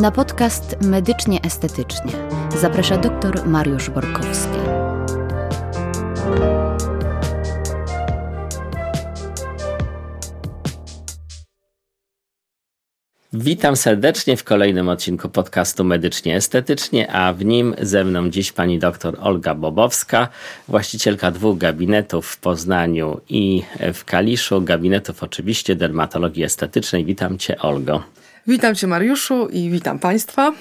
Na podcast Medycznie Estetycznie zaprasza dr Mariusz Borkowski. Witam serdecznie w kolejnym odcinku podcastu Medycznie Estetycznie, a w nim ze mną dziś pani dr Olga Bobowska, właścicielka dwóch gabinetów w Poznaniu i w Kaliszu, gabinetów oczywiście dermatologii estetycznej. Witam cię Olgo. Witam cię Mariuszu i witam państwa.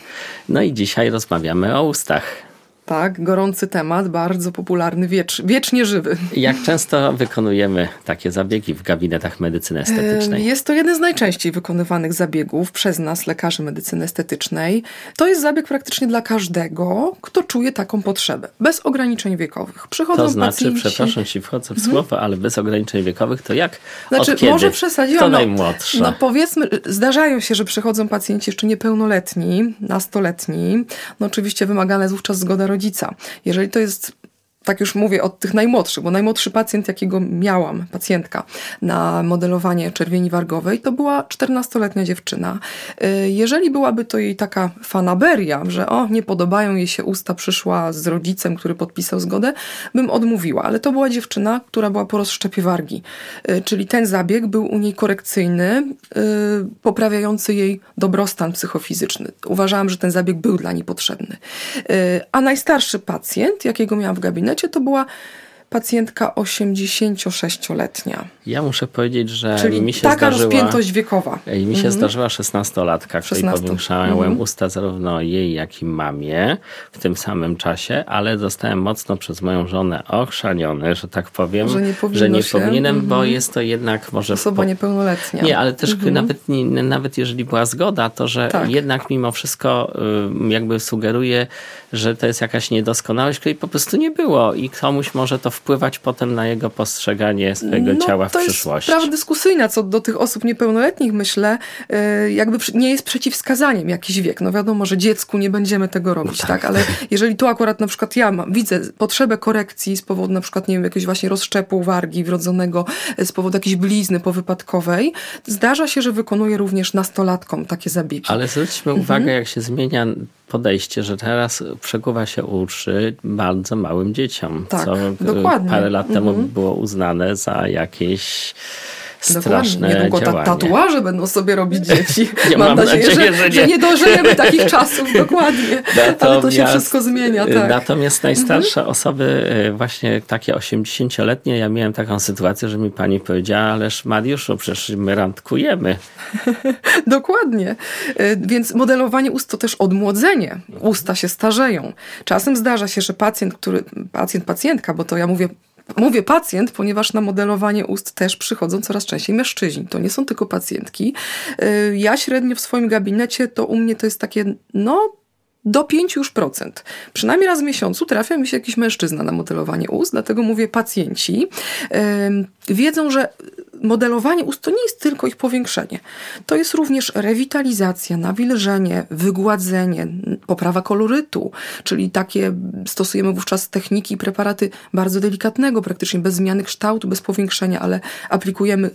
No i dzisiaj rozmawiamy o ustach. Tak, gorący temat, bardzo popularny, wiecz, wiecznie żywy. Jak często wykonujemy takie zabiegi w gabinetach medycyny estetycznej? Jest to jeden z najczęściej wykonywanych zabiegów przez nas, lekarzy medycyny estetycznej. To jest zabieg praktycznie dla każdego, kto czuje taką potrzebę, bez ograniczeń wiekowych. Przychodzą to znaczy, pacjenci... przepraszam ci, wchodzę w mhm. słowo, ale bez ograniczeń wiekowych to jak? Znaczy, od kiedy? może przesadziłam. To no, najmłodsze. No powiedzmy, zdarzają się, że przychodzą pacjenci jeszcze niepełnoletni, nastoletni. No oczywiście wymagana jest wówczas zgoda rodziców rodzica. Jeżeli to jest tak już mówię od tych najmłodszych, bo najmłodszy pacjent, jakiego miałam, pacjentka na modelowanie czerwieni wargowej, to była 14-letnia dziewczyna. Y, jeżeli byłaby to jej taka fanaberia, że o, nie podobają jej się usta, przyszła z rodzicem, który podpisał zgodę, bym odmówiła, ale to była dziewczyna, która była po rozszczepie wargi, y, czyli ten zabieg był u niej korekcyjny, y, poprawiający jej dobrostan psychofizyczny. Uważałam, że ten zabieg był dla niej potrzebny. A najstarszy pacjent, jakiego miałam w gabinecie, to była pacjentka 86-letnia. Ja muszę powiedzieć, że Czyli mi się taka zdarzyła, rozpiętość wiekowa. I mi się mhm. zdarzyła 16-latka, której powiększałem mhm. usta zarówno jej, jak i mamie w tym samym czasie, ale zostałem mocno przez moją żonę ochrzaniony, że tak powiem, że nie, że nie powinienem, mhm. bo jest to jednak może... Osoba po... niepełnoletnia. Nie, ale też mhm. nawet, nie, nawet jeżeli była zgoda, to że tak. jednak mimo wszystko jakby sugeruje, że to jest jakaś niedoskonałość, której po prostu nie było i komuś może to wpływać potem na jego postrzeganie swojego no, ciała w to przyszłości. Jest sprawa dyskusyjna co do tych osób niepełnoletnich, myślę, y, jakby nie jest przeciwwskazaniem jakiś wiek. No wiadomo, że dziecku nie będziemy tego robić, no tak. tak. Ale jeżeli tu akurat na przykład ja mam, widzę potrzebę korekcji z powodu na przykład, nie wiem, jakiegoś właśnie rozszczepu wargi wrodzonego, y, z powodu jakiejś blizny powypadkowej, zdarza się, że wykonuję również nastolatkom takie zabiegi. Ale zwróćmy mhm. uwagę, jak się zmienia podejście, że teraz przekuwa się uszy bardzo małym dzieciom, tak, co dokładnie. parę lat temu mhm. było uznane za jakieś straszne Niedługo ta, tatuaże będą sobie robić dzieci. Ja mam, mam nadzieję, nadzieję że, że, nie. że, nie. dożyjemy takich czasów, dokładnie. Ale to się wszystko zmienia. Tak. Natomiast najstarsze mhm. osoby, e, właśnie takie 80-letnie, ja miałem taką sytuację, że mi pani powiedziała, ależ Mariuszu, przecież my randkujemy. dokładnie. E, więc modelowanie ust to też odmłodzenie. Usta się starzeją. Czasem zdarza się, że pacjent, który, pacjent, pacjentka, bo to ja mówię Mówię pacjent, ponieważ na modelowanie ust też przychodzą coraz częściej mężczyźni. To nie są tylko pacjentki. Y, ja średnio w swoim gabinecie to u mnie to jest takie, no do 5 już procent. Przynajmniej raz w miesiącu trafia mi się jakiś mężczyzna na modelowanie ust, dlatego mówię pacjenci wiedzą, że modelowanie ust to nie jest tylko ich powiększenie. To jest również rewitalizacja, nawilżenie, wygładzenie, poprawa kolorytu, czyli takie stosujemy wówczas techniki i preparaty bardzo delikatnego, praktycznie bez zmiany kształtu, bez powiększenia, ale aplikujemy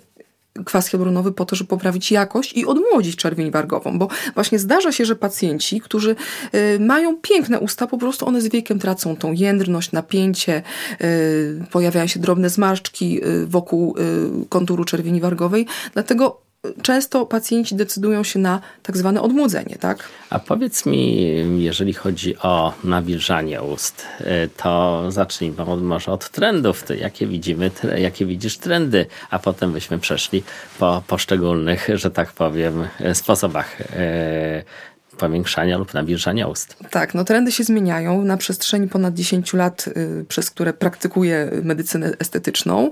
kwas hialuronowy po to, żeby poprawić jakość i odmłodzić czerwień wargową, bo właśnie zdarza się, że pacjenci, którzy y, mają piękne usta, po prostu one z wiekiem tracą tą jędrność, napięcie, y, pojawiają się drobne zmarszczki y, wokół konturu czerwieni wargowej, dlatego często pacjenci decydują się na tak zwane odmłodzenie, tak? A powiedz mi, jeżeli chodzi o nawilżanie ust, y, to zacznijmy może od trendów. Ty, jakie widzimy, jakie widzisz trendy, a potem byśmy przeszli po poszczególnych, że tak powiem, sposobach y, powiększania lub nawilżania ust. Tak, no trendy się zmieniają na przestrzeni ponad 10 lat, y, przez które praktykuję medycynę estetyczną.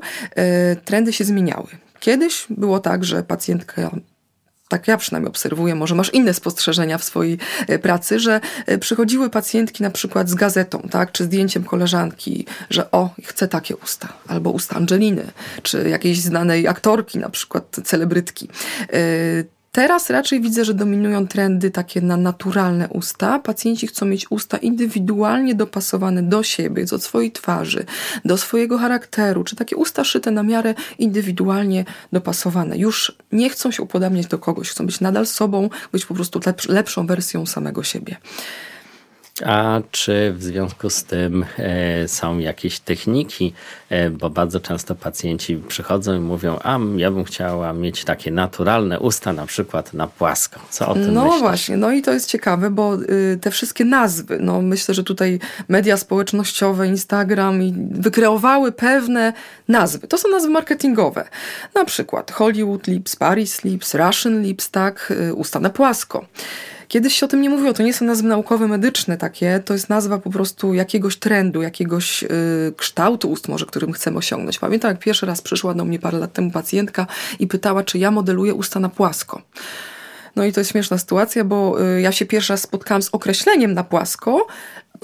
Trendy się zmieniały. Kiedyś było tak, że pacjentka tak ja przynajmniej obserwuję, może masz inne spostrzeżenia w swojej e, pracy, że e, przychodziły pacjentki na przykład z gazetą, tak, czy zdjęciem koleżanki, że o, chcę takie usta, albo usta Angeliny, czy jakiejś znanej aktorki, na przykład celebrytki. Teraz raczej widzę, że dominują trendy takie na naturalne usta. Pacjenci chcą mieć usta indywidualnie dopasowane do siebie, do swojej twarzy, do swojego charakteru, czy takie usta szyte na miarę indywidualnie dopasowane. Już nie chcą się upodabniać do kogoś, chcą być nadal sobą, być po prostu lepszą wersją samego siebie. A czy w związku z tym e, są jakieś techniki, e, bo bardzo często pacjenci przychodzą i mówią, a ja bym chciała mieć takie naturalne usta, na przykład na płasko. Co o tym No myślisz? właśnie, no i to jest ciekawe, bo y, te wszystkie nazwy, no myślę, że tutaj media społecznościowe, Instagram i wykreowały pewne nazwy. To są nazwy marketingowe. Na przykład Hollywood Lips, Paris Lips, Russian Lips, tak, y, usta na płasko. Kiedyś się o tym nie mówiło, to nie są nazwy naukowe, medyczne takie, to jest nazwa po prostu jakiegoś trendu, jakiegoś y, kształtu ust może, którym chcemy osiągnąć. Pamiętam, jak pierwszy raz przyszła do mnie parę lat temu pacjentka i pytała, czy ja modeluję usta na płasko. No i to jest śmieszna sytuacja, bo y, ja się pierwszy raz spotkałam z określeniem na płasko,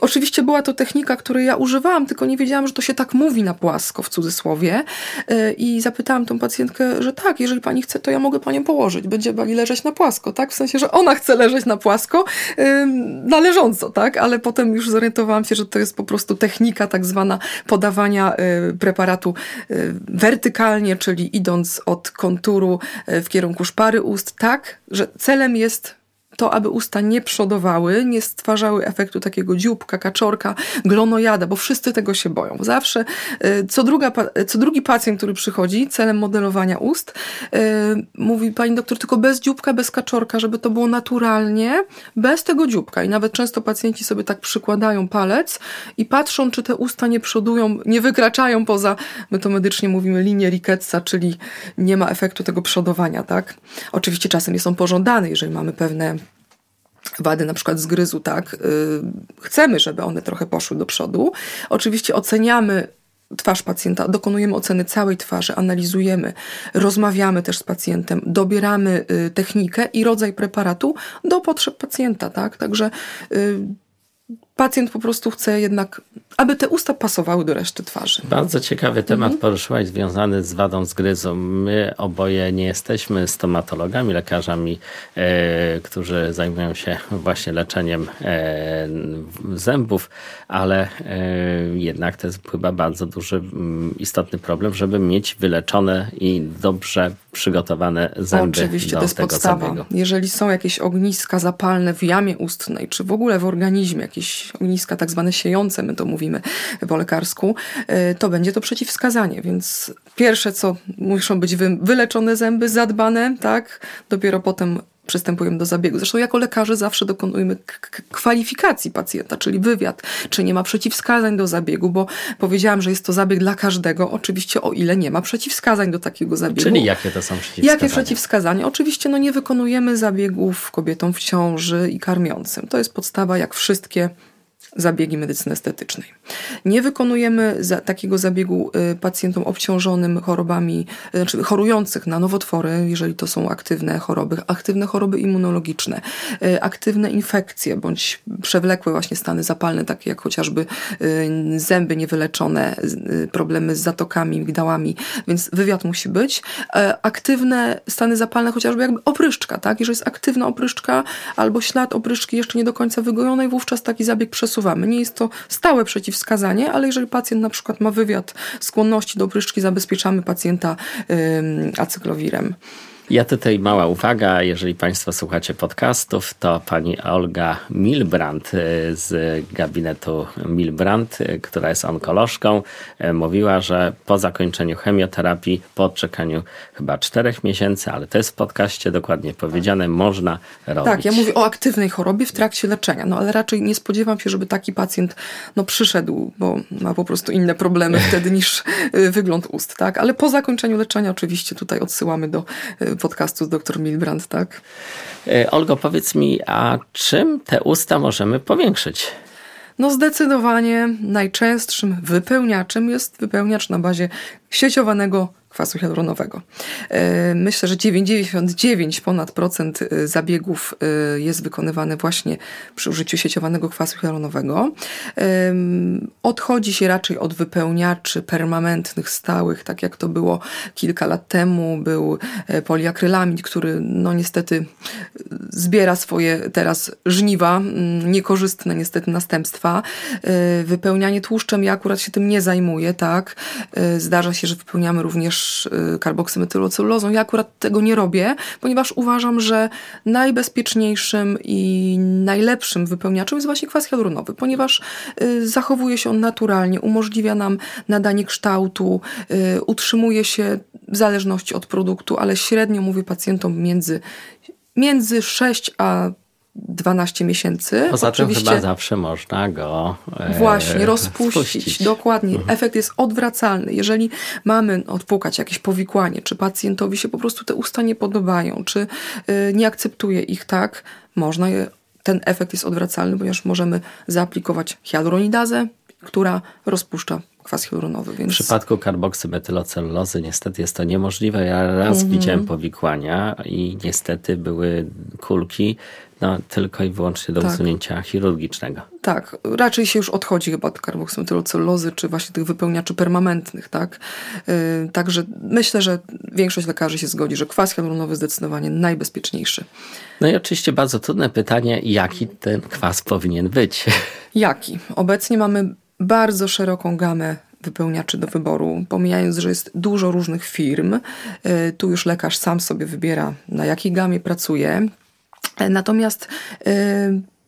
Oczywiście była to technika, której ja używałam, tylko nie wiedziałam, że to się tak mówi na płasko, w cudzysłowie. E, I zapytałam tą pacjentkę, że tak, jeżeli pani chce, to ja mogę panią położyć. Będzie pani leżeć na płasko, tak? W sensie, że ona chce leżeć na płasko, należąco, tak? Ale potem już zorientowałam się, że to jest po prostu technika tak zwana podawania e, preparatu e, wertykalnie, czyli idąc od konturu w kierunku szpary ust, tak, że celem jest to, aby usta nie przodowały, nie stwarzały efektu takiego dzióbka, kaczorka, glonojada, bo wszyscy tego się boją. Zawsze y, co, druga, co drugi pacjent, który przychodzi celem modelowania ust, y, mówi pani doktor, tylko bez dzióbka, bez kaczorka, żeby to było naturalnie, bez tego dzióbka. I nawet często pacjenci sobie tak przykładają palec i patrzą, czy te usta nie przodują, nie wykraczają poza, my to medycznie mówimy, linię Ricketsa, czyli nie ma efektu tego przodowania, tak? Oczywiście czasem jest on pożądany, jeżeli mamy pewne wady na przykład zgryzu, tak, yy, chcemy, żeby one trochę poszły do przodu. Oczywiście oceniamy twarz pacjenta, dokonujemy oceny całej twarzy, analizujemy, rozmawiamy też z pacjentem, dobieramy y, technikę i rodzaj preparatu do potrzeb pacjenta, tak, także y, pacjent po prostu chce jednak, aby te usta pasowały do reszty twarzy. Bardzo ciekawy temat mhm. poruszyłaś związany z wadą zgryzu. My oboje nie jesteśmy stomatologami, lekarzami, e, którzy zajmują się właśnie leczeniem e, zębów, ale e, jednak to jest chyba bardzo duży, m, istotny problem, żeby mieć wyleczone i dobrze przygotowane zęby Oczywiście, to jest podstawa. zabiegu. Jeżeli są jakieś ogniska zapalne w jamie ustnej, czy w ogóle w organizmie, jakieś ogniska tak zwane siejące, my to mówimy po lekarsku, y, to będzie to przeciwwskazanie. Więc pierwsze co, muszą być wyleczone zęby, zadbane, tak? Dopiero potem przystępujemy do zabiegu. Zresztą jako lekarze zawsze dokonujemy kwalifikacji pacjenta, czyli wywiad, czy nie ma przeciwwskazań do zabiegu, bo powiedziałam, że jest to zabieg dla każdego, oczywiście o ile nie ma przeciwwskazań do takiego zabiegu. Czyli jakie to są przeciwwskazania? Jakie przeciwwskazania? Oczywiście no nie wykonujemy zabiegów kobietom w ciąży i karmiącym. To jest podstawa jak wszystkie zabiegi medycyny estetycznej. Nie wykonujemy za, takiego zabiegu y, pacjentom obciążonym chorobami, y, znaczy chorujących na nowotwory, jeżeli to są aktywne choroby, aktywne choroby immunologiczne, y, aktywne infekcje bądź przewlekłe właśnie stany zapalne, takie jak chociażby zęby niewyleczone, problemy z zatokami, migdałami, więc wywiad musi być. Aktywne stany zapalne, chociażby jakby opryszczka, tak? Jeżeli jest aktywna opryszczka albo ślad opryszczki jeszcze nie do końca wygojonej, wówczas taki zabieg przesuwa usuwamy. Nie jest to stałe przeciwwskazanie, ale jeżeli pacjent na przykład ma wywiad skłonności do opryszczki, zabezpieczamy pacjenta acyklowirem. Ja tutaj mała uwaga, jeżeli Państwo słuchacie podcastów, to pani Olga Milbrand e, z gabinetu Milbrand, e, która jest onkolożką, e, mówiła, że po zakończeniu chemioterapii, po odczekaniu chyba czterech miesięcy, ale to jest w podcaście dokładnie powiedziane, można robić. Tak, ja mówię o aktywnej chorobie w trakcie leczenia, no ale raczej nie spodziewam się, żeby taki pacjent no, przyszedł, bo ma po prostu inne problemy wtedy niż wygląd ust, tak? Ale po zakończeniu leczenia oczywiście tutaj odsyłamy do podcastu z dr Milbrand, tak? E, Olgo, powiedz mi, a czym te usta możemy powiększyć? No zdecydowanie najczęstszym wypełniaczem jest wypełniacz na bazie sieciowanego kwasu hialuronowego. E, myślę, że 99 ponad procent e, zabiegów e, jest wykonywane właśnie przy użyciu sieciowanego kwasu hialuronowego. Odchodzi się raczej od wypełniaczy permanentnych, stałych, tak jak to było kilka lat temu. Był poliakrylamid, który no niestety zbiera swoje teraz żniwa, niekorzystne niestety następstwa. Wypełnianie tłuszczem, ja akurat się tym nie zajmuję, tak. Zdarza się, że wypełniamy również też y, karboksymetylocellulozą. Ja akurat tego nie robię, ponieważ uważam, że najbezpieczniejszym i najlepszym wypełniaczem jest właśnie kwas hialuronowy, ponieważ y, zachowuje się on naturalnie, umożliwia nam nadanie kształtu, y, utrzymuje się w zależności od produktu, ale średnio mówię pacjentom między, między 6 a 12 miesięcy. Poza Oczywiście, tym chyba zawsze można go e, właśnie rozpuścić. Spuścić. Dokładnie. Mhm. Efekt jest odwracalny. Jeżeli mamy odpukać jakieś powikłanie, czy pacjentowi się po prostu te usta nie podobają, czy y, nie akceptuje ich tak, można je, ten efekt jest odwracalny, ponieważ możemy zaaplikować hialuronidazę, która rozpuszcza kwas hialuronowy. Więc... W przypadku karboksymetylocellulozy niestety jest to niemożliwe. Ja raz -hmm. widziałem powikłania i niestety były kulki no, tylko i wyłącznie do tak. usunięcia chirurgicznego. Tak, raczej się już odchodzi chyba od karboksymetylocellulozy, czy właśnie tych wypełniaczy permanentnych, tak? Yy, także myślę, że większość lekarzy się zgodzi, że kwas hialuronowy zdecydowanie najbezpieczniejszy. No i oczywiście bardzo trudne pytanie, jaki ten kwas powinien być? Jaki? Obecnie mamy bardzo szeroką gamę wypełniaczy do wyboru, pomijając, że jest dużo różnych firm. Yy, tu już lekarz sam sobie wybiera, na jakiej gamie pracuje. Natomiast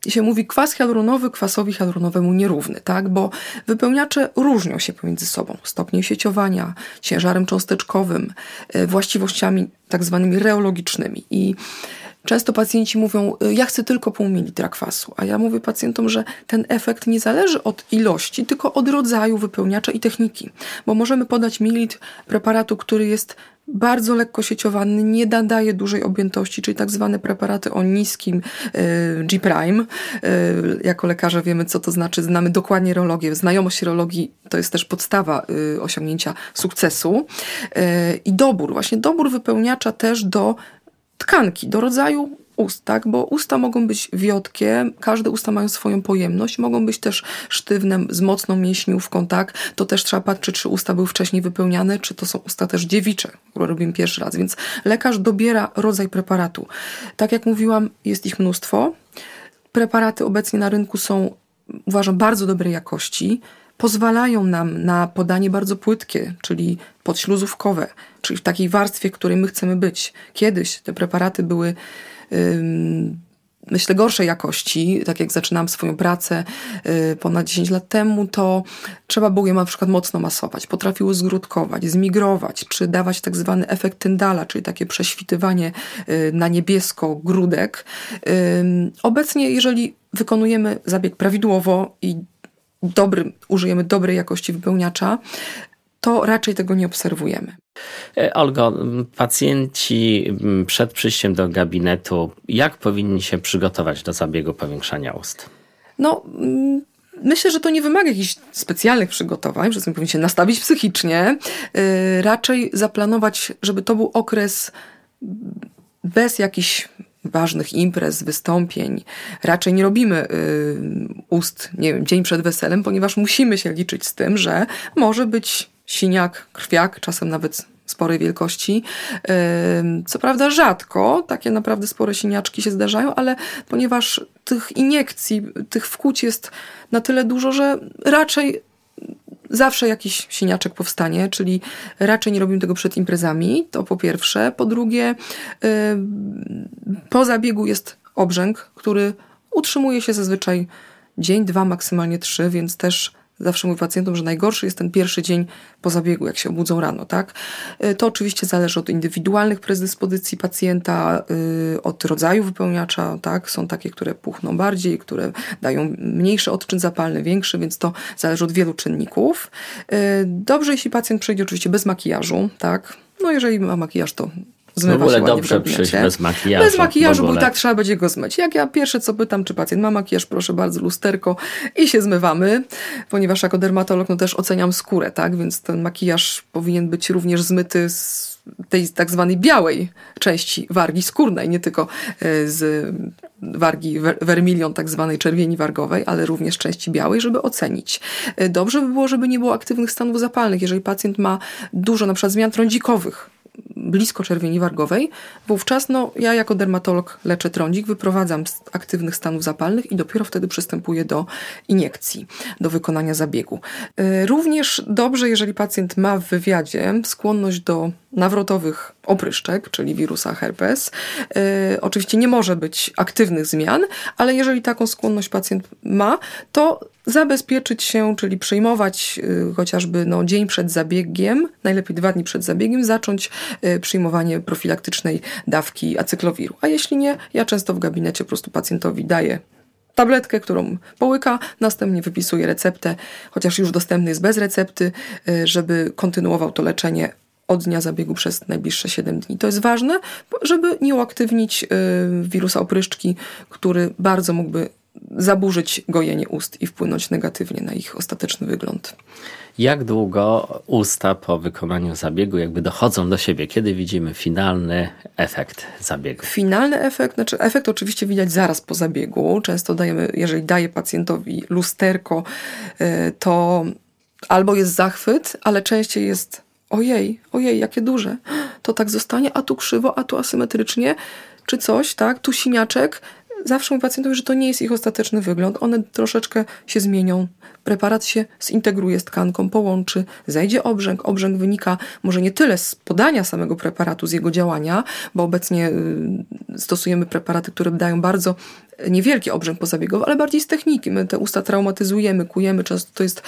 yy, się mówi kwas hialuronowy kwasowi hialuronowemu nierówny, tak? Bo wypełniacze różnią się pomiędzy sobą stopniem sieciowania, ciężarem cząsteczkowym, yy, właściwościami tak zwanymi reologicznymi. I Często pacjenci mówią, y, ja chcę tylko pół mililitra kwasu, a ja mówię pacjentom, że ten efekt nie zależy od ilości, tylko od rodzaju wypełniacza i techniki, bo możemy podać mililitr preparatu, który jest bardzo lekko sieciowany, nie nadaje dużej objętości, czyli tak zwane preparaty o niskim y, G'. Y, jako lekarze wiemy, co to znaczy, znamy dokładnie reologię. Znajomość reologii to jest też podstawa y, osiągnięcia sukcesu. I dobór, właśnie dobór wypełniacza też do tkanki, do rodzaju ust, tak? Bo usta mogą być wiotkie, każde usta mają swoją pojemność, mogą być też sztywne, z mocną mięśniówką, tak? To też trzeba patrzeć, czy usta były wcześniej wypełniane, czy to są usta też dziewicze, które robimy pierwszy raz. Więc lekarz dobiera rodzaj preparatu. Tak jak mówiłam, jest ich mnóstwo. Preparaty obecnie na rynku są, uważam, bardzo dobrej jakości pozwalają nam na podanie bardzo płytkie, czyli podśluzówkowe, czyli w takiej warstwie, w której my chcemy być. Kiedyś te preparaty były myślę, gorszej jakości, tak jak zaczynałam swoją pracę y, ponad 10 lat temu, to trzeba było je na przykład mocno masować. Potrafiły zgrudkować, zmigrować, czy dawać tak zwany efekt Tyndala, czyli takie prześwitywanie y, na niebiesko grudek. Obecnie, jeżeli wykonujemy zabieg prawidłowo i dobrym, użyjemy dobrej jakości wypełniacza, to raczej tego nie obserwujemy. E, Olgo, pacjenci przed przyjściem do gabinetu, jak powinni się przygotować do zabiegu powiększania ust? No, Myślę, że to nie wymaga jakichś specjalnych przygotowań, że powinien się nastawić psychicznie, yy, raczej zaplanować, żeby to był okres bez jakichś ważnych imprez, wystąpień. Raczej nie robimy y, ust, nie wiem, dzień przed weselem, ponieważ musimy się liczyć z tym, że może być siniak, krwiak, czasem nawet sporej wielkości. Co prawda rzadko takie naprawdę spore siniaczki się zdarzają, ale ponieważ tych iniekcji, tych wkłuć jest na tyle dużo, że raczej zawsze jakiś siniaczek powstanie, czyli raczej nie robimy tego przed imprezami, to po pierwsze. Po drugie, po zabiegu jest obrzęk, który utrzymuje się zazwyczaj dzień, dwa, maksymalnie trzy, więc też zawsze mówię pacjentom, że najgorszy jest ten pierwszy dzień po zabiegu, jak się obudzą rano, tak? Y, to oczywiście zależy od indywidualnych predyspozycji pacjenta, y, od rodzaju wypełniacza, tak? Są takie, które puchną bardziej, które dają mniejszy odczyn zapalny, większy, więc to zależy od wielu czynników. Y, dobrze, jeśli pacjent przejdzie oczywiście bez makijażu, tak? No jeżeli ma makijaż, to zmywa w ogóle dobrze przyjść bez makijażu. Bez makijażu, bo i tak trzeba będzie go zmyć. Jak ja pierwsze co pytam, czy pacjent ma makijaż, proszę bardzo, lusterko i się zmywamy, ponieważ jako dermatolog no też oceniam skórę, tak? Więc ten makijaż powinien być również zmyty z tej tak zwanej białej części wargi skórnej, nie tylko e, z wargi vermilion, tak zwanej czerwieni wargowej, ale również części białej, żeby ocenić. E, Dobrze by było, żeby nie było aktywnych stanów zapalnych. Jeżeli pacjent ma dużo na przykład zmian trądzikowych, blisko czerwieni wargowej, wówczas no, ja jako dermatolog leczę trądzik, wyprowadzam z aktywnych stanów zapalnych i dopiero wtedy przystępuję do iniekcji, do wykonania zabiegu. Y, Również dobrze, jeżeli pacjent ma w wywiadzie skłonność do nawrotowych opryszczek, czyli wirusa herpes. Y, Oczywiście nie może być aktywnych zmian, ale jeżeli taką skłonność pacjent ma, to zabezpieczyć się, czyli przyjmować y, chociażby no, dzień przed zabiegiem, najlepiej dwa dni przed zabiegiem, zacząć y, przyjmowanie profilaktycznej dawki acyklowiru. A jeśli nie, ja często w gabinecie po prostu pacjentowi daję tabletkę, którą połyka, następnie wypisuje receptę, chociaż już dostępny jest bez recepty, y, żeby kontynuował to leczenie od dnia zabiegu przez najbliższe 7 dni. To jest ważne, żeby nie uaktywnić y, wirusa opryszczki, który bardzo mógłby zaburzyć gojenie ust i wpłynąć negatywnie na ich ostateczny wygląd. Jak długo usta po wykonaniu zabiegu jakby dochodzą do siebie? Kiedy widzimy finalny efekt zabiegu? Finalny efekt, znaczy efekt oczywiście widać zaraz po zabiegu. Często dajemy, jeżeli daje pacjentowi lusterko, y, to albo jest zachwyt, ale częściej jest ojej, ojej, jakie duże. To tak zostanie, a tu krzywo, a tu asymetrycznie, czy coś, tak? Tu siniaczek. Zawsze mówię pacjentowi, że to nie jest ich ostateczny wygląd. One troszeczkę się zmienią. Preparat się zintegruje z tkanką, połączy, zajdzie obrzęk. Obrzęk wynika może nie tyle z podania samego preparatu, z jego działania, bo obecnie y, stosujemy preparaty, które dają bardzo niewielki obrzęk pozabiegowy, ale bardziej z techniki. My te usta traumatyzujemy, kujemy, często to jest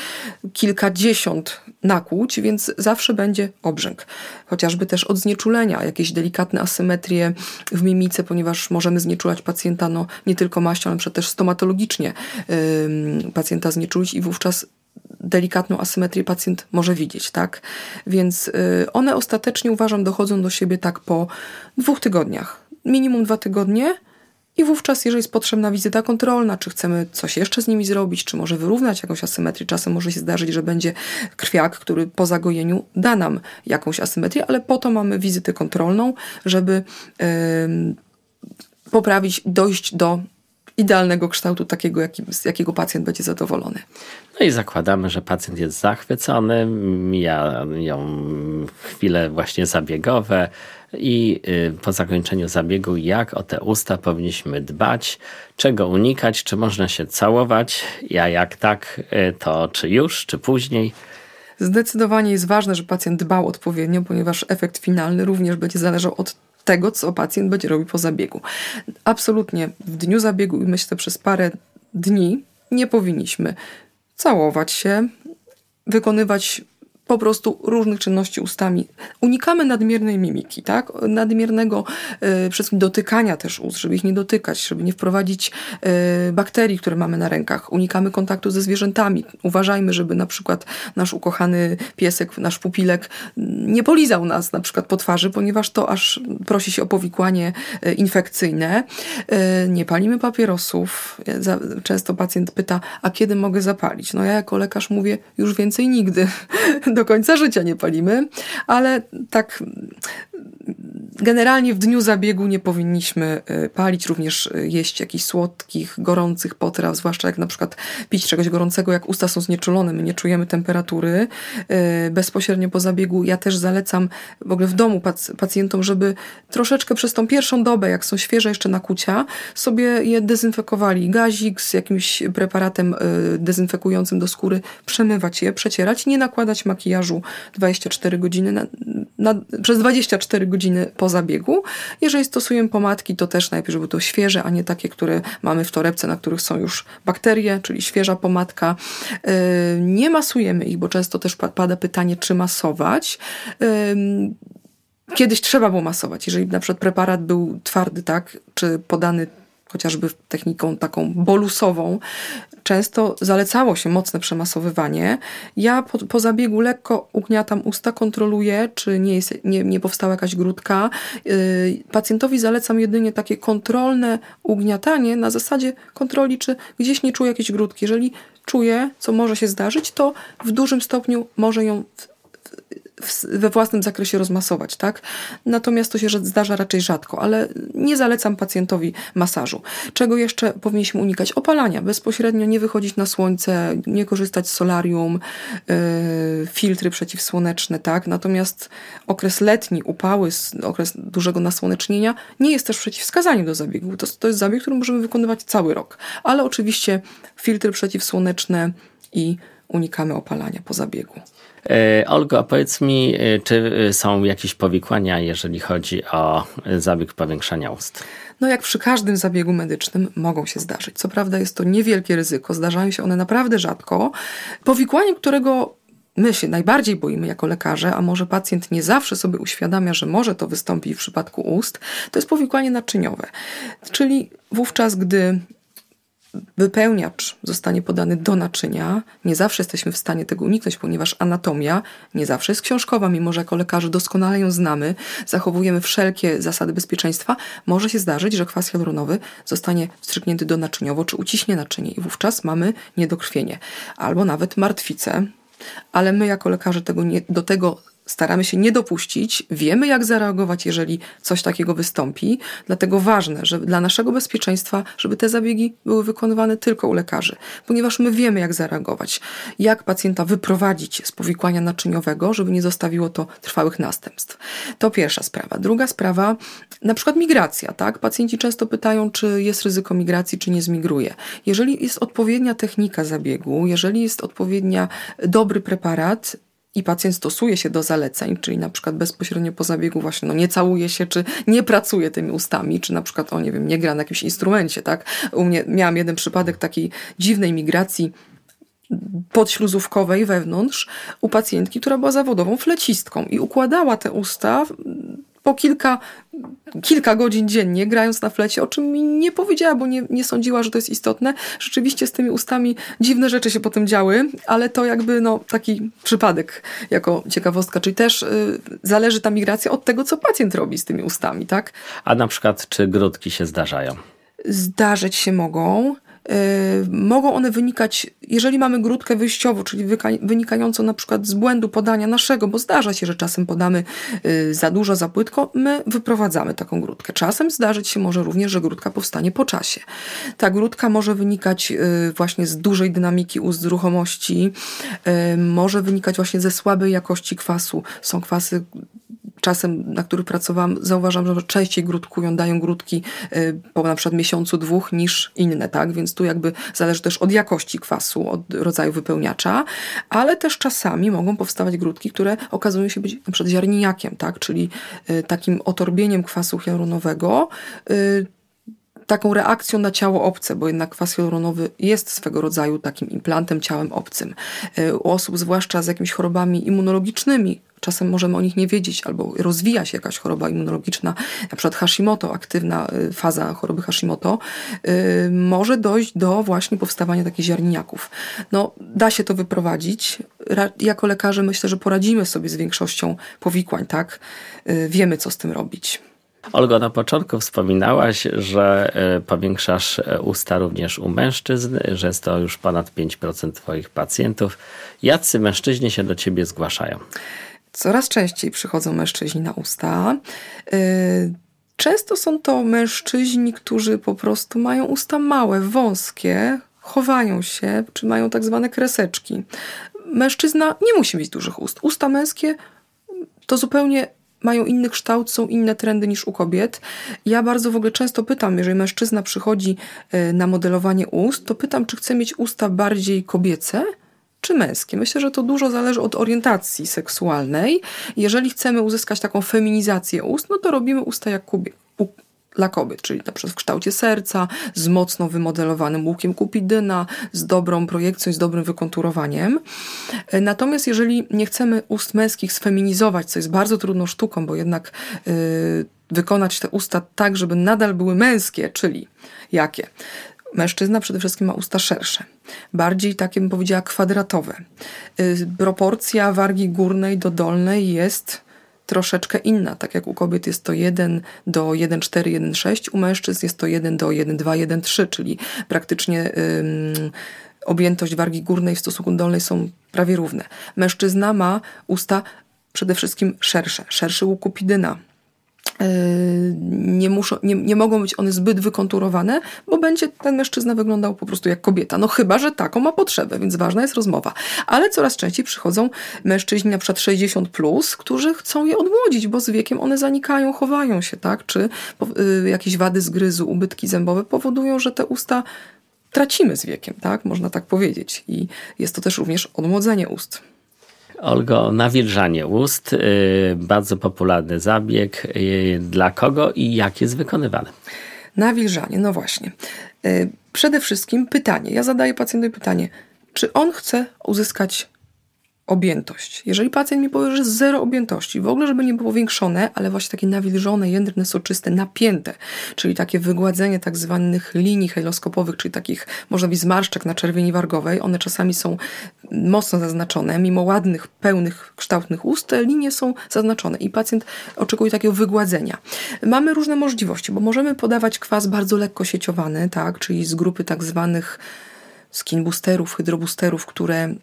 kilkadziesiąt nakłuć, więc zawsze będzie obrzęk. Chociażby też od znieczulenia, jakieś delikatne asymetrie w mimice, ponieważ możemy znieczulać pacjenta no, nie tylko maścią, ale też stomatologicznie ym, pacjenta znieczulić i wówczas delikatną asymetrię pacjent może widzieć, tak? Więc y, one ostatecznie uważam dochodzą do siebie tak po dwóch tygodniach. Minimum dwa tygodnie. I wówczas, jeżeli jest potrzebna wizyta kontrolna, czy chcemy coś jeszcze z nimi zrobić, czy może wyrównać jakąś asymetrię, czasem może się zdarzyć, że będzie krwiak, który po zagojeniu da nam jakąś asymetrię, ale po to mamy wizytę kontrolną, żeby ym, poprawić, dojść do idealnego kształtu takiego, jaki, z jakiego pacjent będzie zadowolony. No i zakładamy, że pacjent jest zachwycony, mijają chwile właśnie zabiegowe i y, po zakończeniu zabiegu jak o te usta powinniśmy dbać, czego unikać, czy można się całować, a jak tak, y, to czy już, czy później. Zdecydowanie jest ważne, że pacjent dbał odpowiednio, ponieważ efekt finalny również będzie zależał od tego, co pacjent będzie robił po zabiegu. Absolutnie w dniu zabiegu i myślę przez parę dni nie powinniśmy całować się, wykonywać po prostu różnych czynności ustami. Unikamy nadmiernej mimiki, tak? Nadmiernego y, wszystkim dotykania też ust, żeby ich nie dotykać, żeby nie wprowadzić y, bakterii, które mamy na rękach. Unikamy kontaktu ze zwierzętami. Uważajmy, żeby na przykład nasz ukochany piesek, nasz pupilek nie polizał nas na przykład po twarzy, ponieważ to aż prosi się o powikłanie y, infekcyjne. Y, nie palimy papierosów. Często pacjent pyta, a kiedy mogę zapalić? No ja jako lekarz mówię, już więcej nigdy. Do końca życia nie palimy, ale tak generalnie w dniu zabiegu nie powinniśmy y, palić, również y, jeść jakichś słodkich, gorących potraw, zwłaszcza jak na przykład pić czegoś gorącego, jak usta są znieczulone, my nie czujemy temperatury y, bezpośrednio po zabiegu. Ja też zalecam w ogóle w domu pac- pacjentom, żeby troszeczkę przez tą pierwszą dobę, jak są świeże jeszcze nakucia, sobie je dezynfekowali. Gazik z jakimś preparatem dezynfekującym do skóry, przemywać je, przecierać, nie nakładać makijażu 24 godziny na, na, przez 24 godziny po zabiegu. Jeżeli stosujemy pomadki, to też najpierw, żeby to świeże, a nie takie, które mamy w torebce, na których są już bakterie, czyli świeża pomadka. Yy, Nie masujemy ich, bo często też pa- pada pytanie, czy masować. Yy, Kiedyś trzeba było masować. Jeżeli na przykład preparat był twardy, tak, czy podany chociażby techniką taką bolusową, często zalecało się mocne przemasowywanie. Ja po, po zabiegu lekko ugniatam usta, kontroluję, czy nie, jest, nie, nie powstała jakaś grudka. Yy, pacjentowi zalecam jedynie takie kontrolne ugniatanie na zasadzie kontroli, czy gdzieś nie czuje jakiejś grudki. Jeżeli czuje, co może się zdarzyć, to w dużym stopniu może ją we własnym zakresie rozmasować, tak? Natomiast to się zdarza raczej rzadko, ale nie zalecam pacjentowi masażu. Czego jeszcze powinniśmy unikać? Opalania. Bezpośrednio nie wychodzić na słońce, nie korzystać z solarium, yy, filtry przeciwsłoneczne, tak? Natomiast okres letni, upały, okres dużego nasłonecznienia nie jest też przeciwwskazaniem do zabiegu. To, to jest zabieg, który możemy wykonywać cały rok. Ale oczywiście filtry przeciwsłoneczne i unikamy opalania po zabiegu. E, Olgo, powiedz mi, e, czy e, są jakieś powikłania, jeżeli chodzi o zabieg powiększania ust? No jak przy każdym zabiegu medycznym mogą się zdarzyć. Co prawda jest to niewielkie ryzyko, zdarzają się one naprawdę rzadko. Powikłaniem, którego my się najbardziej boimy jako lekarze, a może pacjent nie zawsze sobie uświadamia, że może to wystąpić w przypadku ust, to jest powikłanie naczyniowe. Czyli wówczas, gdy wypełniacz zostanie podany do naczynia. Nie zawsze jesteśmy w stanie tego uniknąć, ponieważ anatomia nie zawsze jest książkowa, mimo że jako lekarze doskonale ją znamy, zachowujemy wszelkie zasady bezpieczeństwa. Może się zdarzyć, że kwas hialuronowy zostanie wstrzyknięty do naczyniowo, czy uciśnie naczynie i wówczas mamy niedokrwienie albo nawet martwicę. Ale my jako lekarze tego nie, do tego staramy się nie dopuścić, wiemy jak zareagować, jeżeli coś takiego wystąpi, dlatego ważne, że dla naszego bezpieczeństwa, żeby te zabiegi były wykonywane tylko u lekarzy, ponieważ my wiemy jak zareagować, jak pacjenta wyprowadzić z powikłania naczyniowego, żeby nie zostawiło to trwałych następstw. To pierwsza sprawa. Druga sprawa, na przykład migracja, tak? Pacjenci często pytają, czy jest ryzyko migracji, czy nie zmigruje. Jeżeli jest odpowiednia technika zabiegu, jeżeli jest odpowiednia dobry preparat, i pacjent stosuje się do zaleceń, czyli na przykład bezpośrednio po zabiegu właśnie no, nie całuje się, czy nie pracuje tymi ustami, czy na przykład, o nie wiem, nie gra na jakimś instrumencie, tak? U mnie miałam jeden przypadek takiej dziwnej migracji podśluzówkowej wewnątrz u pacjentki, która była zawodową flecistką i układała te usta po kilka, kilka godzin dziennie, grając na flecie, o czym mi nie powiedziała, bo nie, nie sądziła, że to jest istotne. Rzeczywiście z tymi ustami dziwne rzeczy się potem działy, ale to jakby no, taki przypadek jako ciekawostka, czyli też y, zależy ta migracja od tego, co pacjent robi z tymi ustami, tak? A na przykład, czy grudki się zdarzają? Zdarzyć się mogą. Y, mogą one wynikać, jeżeli mamy grudkę wyjściową, czyli wynikającą na przykład z błędu podania naszego, bo zdarza się, że czasem podamy y, za dużo, za płytko, my wyprowadzamy taką grudkę. Czasem zdarzyć się może również, że grudka powstanie po czasie. Ta grudka może wynikać y, właśnie z dużej dynamiki ust, ruchomości, może wynikać właśnie ze słabej jakości kwasu. Są kwasy czasem, na których pracowałam, zauważam, że częściej grudkują, dają grudki y, po na przykład miesiącu, dwóch niż inne, tak? Więc tu jakby zależy też od jakości kwasu, od rodzaju wypełniacza, ale też czasami mogą powstawać grudki, które okazują się być na przykład ziarniakiem, tak? Czyli y, takim otorbieniem kwasu hialuronowego, y, taką reakcją na ciało obce, bo jednak kwas hialuronowy jest swego rodzaju takim implantem, ciałem obcym. U osób zwłaszcza z jakimiś chorobami immunologicznymi, czasem możemy o nich nie wiedzieć, albo rozwija się jakaś choroba immunologiczna, na przykład Hashimoto, aktywna y, faza choroby Hashimoto, yy, może dojść do właśnie powstawania takich ziarniaków. No, da się to wyprowadzić. Jako lekarze myślę, że poradzimy sobie z większością powikłań, tak? Yy, wiemy, co z tym robić. Olgo, na początku wspominałaś, że y, powiększasz y, usta również u mężczyzn, że jest to już ponad 5% Twoich pacjentów. Jacy mężczyźni się do Ciebie zgłaszają? Coraz częściej przychodzą mężczyźni na usta. Y, często są to mężczyźni, którzy po prostu mają usta małe, wąskie, chowają się, czy mają tak zwane kreseczki. Mężczyzna nie musi mieć dużych ust. Usta męskie to zupełnie mają inny kształt, są inne trendy niż u kobiet. Ja bardzo w ogóle często pytam, jeżeli mężczyzna przychodzi y, na modelowanie ust, to pytam, czy chce mieć usta bardziej kobiece, czy męskie. Myślę, że to dużo zależy od orientacji seksualnej. Jeżeli chcemy uzyskać taką feminizację ust, no to robimy usta jak kubie, dla kobiet, czyli na przykład w kształcie serca, z mocno wymodelowanym łukiem kupidyna, z dobrą projekcją, z dobrym wykonturowaniem. Natomiast jeżeli nie chcemy ust męskich sfeminizować, co jest bardzo trudną sztuką, bo jednak yy, wykonać te usta tak, żeby nadal były męskie, czyli jakie? Mężczyzna przede wszystkim ma usta szersze, bardziej takie bym powiedziała kwadratowe. Y, proporcja wargi górnej do dolnej jest troszeczkę inna. Tak jak u kobiet jest to 1 do 1,4, 1,6, u mężczyzn jest to 1 do 1,2, 1,3, czyli praktycznie ym, objętość wargi górnej w stosunku do dolnej są prawie równe. Mężczyzna ma usta przede wszystkim szersze, szerszy łuk kupidyna, nie, muszą, nie, nie mogą być one zbyt wykonturowane, bo będzie ten mężczyzna wyglądał po prostu jak kobieta. No chyba, że taką ma potrzebę, więc ważna jest rozmowa. Ale coraz częściej przychodzą mężczyźni na przykład 60+, plus, którzy chcą je odmłodzić, bo z wiekiem one zanikają, chowają się, tak? Czy y, jakieś wady zgryzu, ubytki zębowe powodują, że te usta tracimy z wiekiem, tak? Można tak powiedzieć. I jest to też również odmłodzenie ust. Olgo, nawilżanie ust, y, bardzo popularny zabieg. Y, dla kogo i jak jest wykonywany? Nawilżanie, no właśnie. Y, przede wszystkim pytanie. Ja zadaję pacjentowi pytanie, czy on chce uzyskać objętość. Jeżeli pacjent mi powie, że zero objętości, w ogóle żeby nie było powiększone, ale właśnie takie nawilżone, jędrne, soczyste, napięte, czyli takie wygładzenie tak zwanych linii hejloskopowych, czyli takich, można powiedzieć, zmarszczek na czerwieni wargowej. One czasami są mocno zaznaczone, mimo ładnych, pełnych, kształtnych ust, te linie są zaznaczone i pacjent oczekuje takiego wygładzenia. Mamy różne możliwości, bo możemy podawać kwas bardzo lekko sieciowany, tak, czyli z grupy tak zwanych skin boosterów, hydrobusterów, które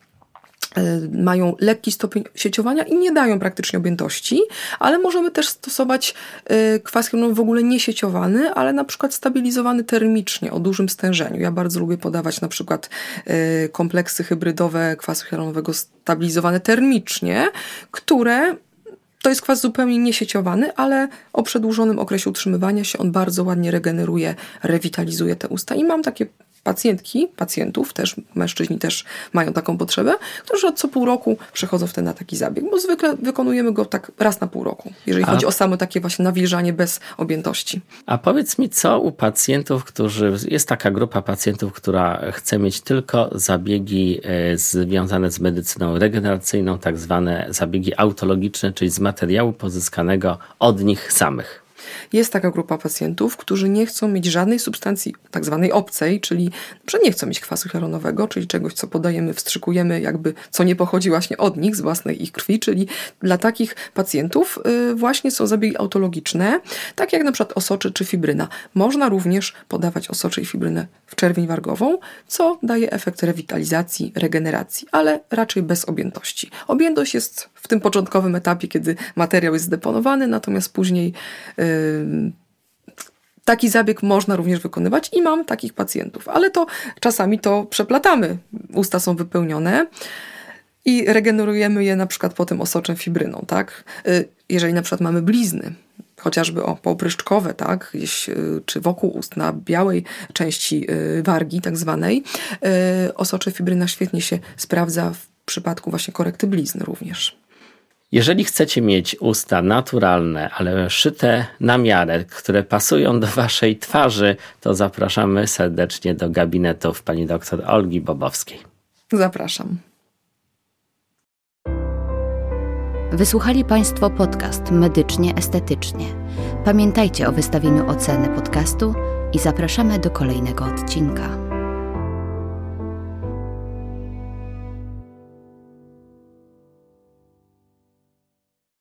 mają lekki stopień sieciowania i nie dają praktycznie objętości, ale możemy też stosować e, kwas hialuronowy w ogóle nie sieciowany, ale na przykład stabilizowany termicznie o dużym stężeniu. Ja bardzo lubię podawać na przykład e, kompleksy hybrydowe kwasu hialuronowego stabilizowane termicznie, które to jest kwas zupełnie niesieciowany, ale o przedłużonym okresie utrzymywania się on bardzo ładnie regeneruje, rewitalizuje te usta i mam takie pacjentki, pacjentów, też mężczyźni też mają taką potrzebę, którzy od co pół roku przechodzą wtedy na taki zabieg, bo zwykle wykonujemy go tak raz na pół roku, jeżeli A. chodzi o samo takie właśnie nawilżanie bez objętości. A powiedz mi, co u pacjentów, którzy, jest taka grupa pacjentów, która chce mieć tylko zabiegi e, związane z medycyną regeneracyjną, tak zwane zabiegi autologiczne, czyli z materiału pozyskanego od nich samych. Jest taka grupa pacjentów, którzy nie chcą mieć żadnej substancji tak zwanej obcej, czyli że nie chcą mieć kwasu hialuronowego, czyli czegoś, co podajemy, wstrzykujemy, jakby co nie pochodzi właśnie od nich, z własnej ich krwi, czyli dla takich pacjentów y, właśnie są zabiegi autologiczne, tak jak na przykład osoczy czy fibryna. Można również podawać osocze i fibrynę w czerwień wargową, co daje efekt rewitalizacji, regeneracji, ale raczej bez objętości. Objętość jest w tym początkowym etapie, kiedy materiał jest zdeponowany, natomiast później yy, Taki zabieg można również wykonywać i mam takich pacjentów, ale to czasami to przeplatamy. Usta są wypełnione i regenerujemy je na przykład potem osoczem fibryną, tak? Y, jeżeli na przykład mamy blizny, chociażby o popryszczkowe, tak, gdzieś y, czy wokół ust na białej części y, wargi, tak zwanej, osocze fibryna świetnie się sprawdza w przypadku właśnie korekty blizny również. Jeżeli chcecie mieć usta naturalne, ale szyte na miarę, które pasują do waszej twarzy, to zapraszamy serdecznie do gabinetów pani doktor Olgi Bobowskiej. Zapraszam. Wysłuchali Państwo podcast Medycznie Estetycznie. Pamiętajcie o wystawieniu oceny podcastu i zapraszamy do kolejnego odcinka.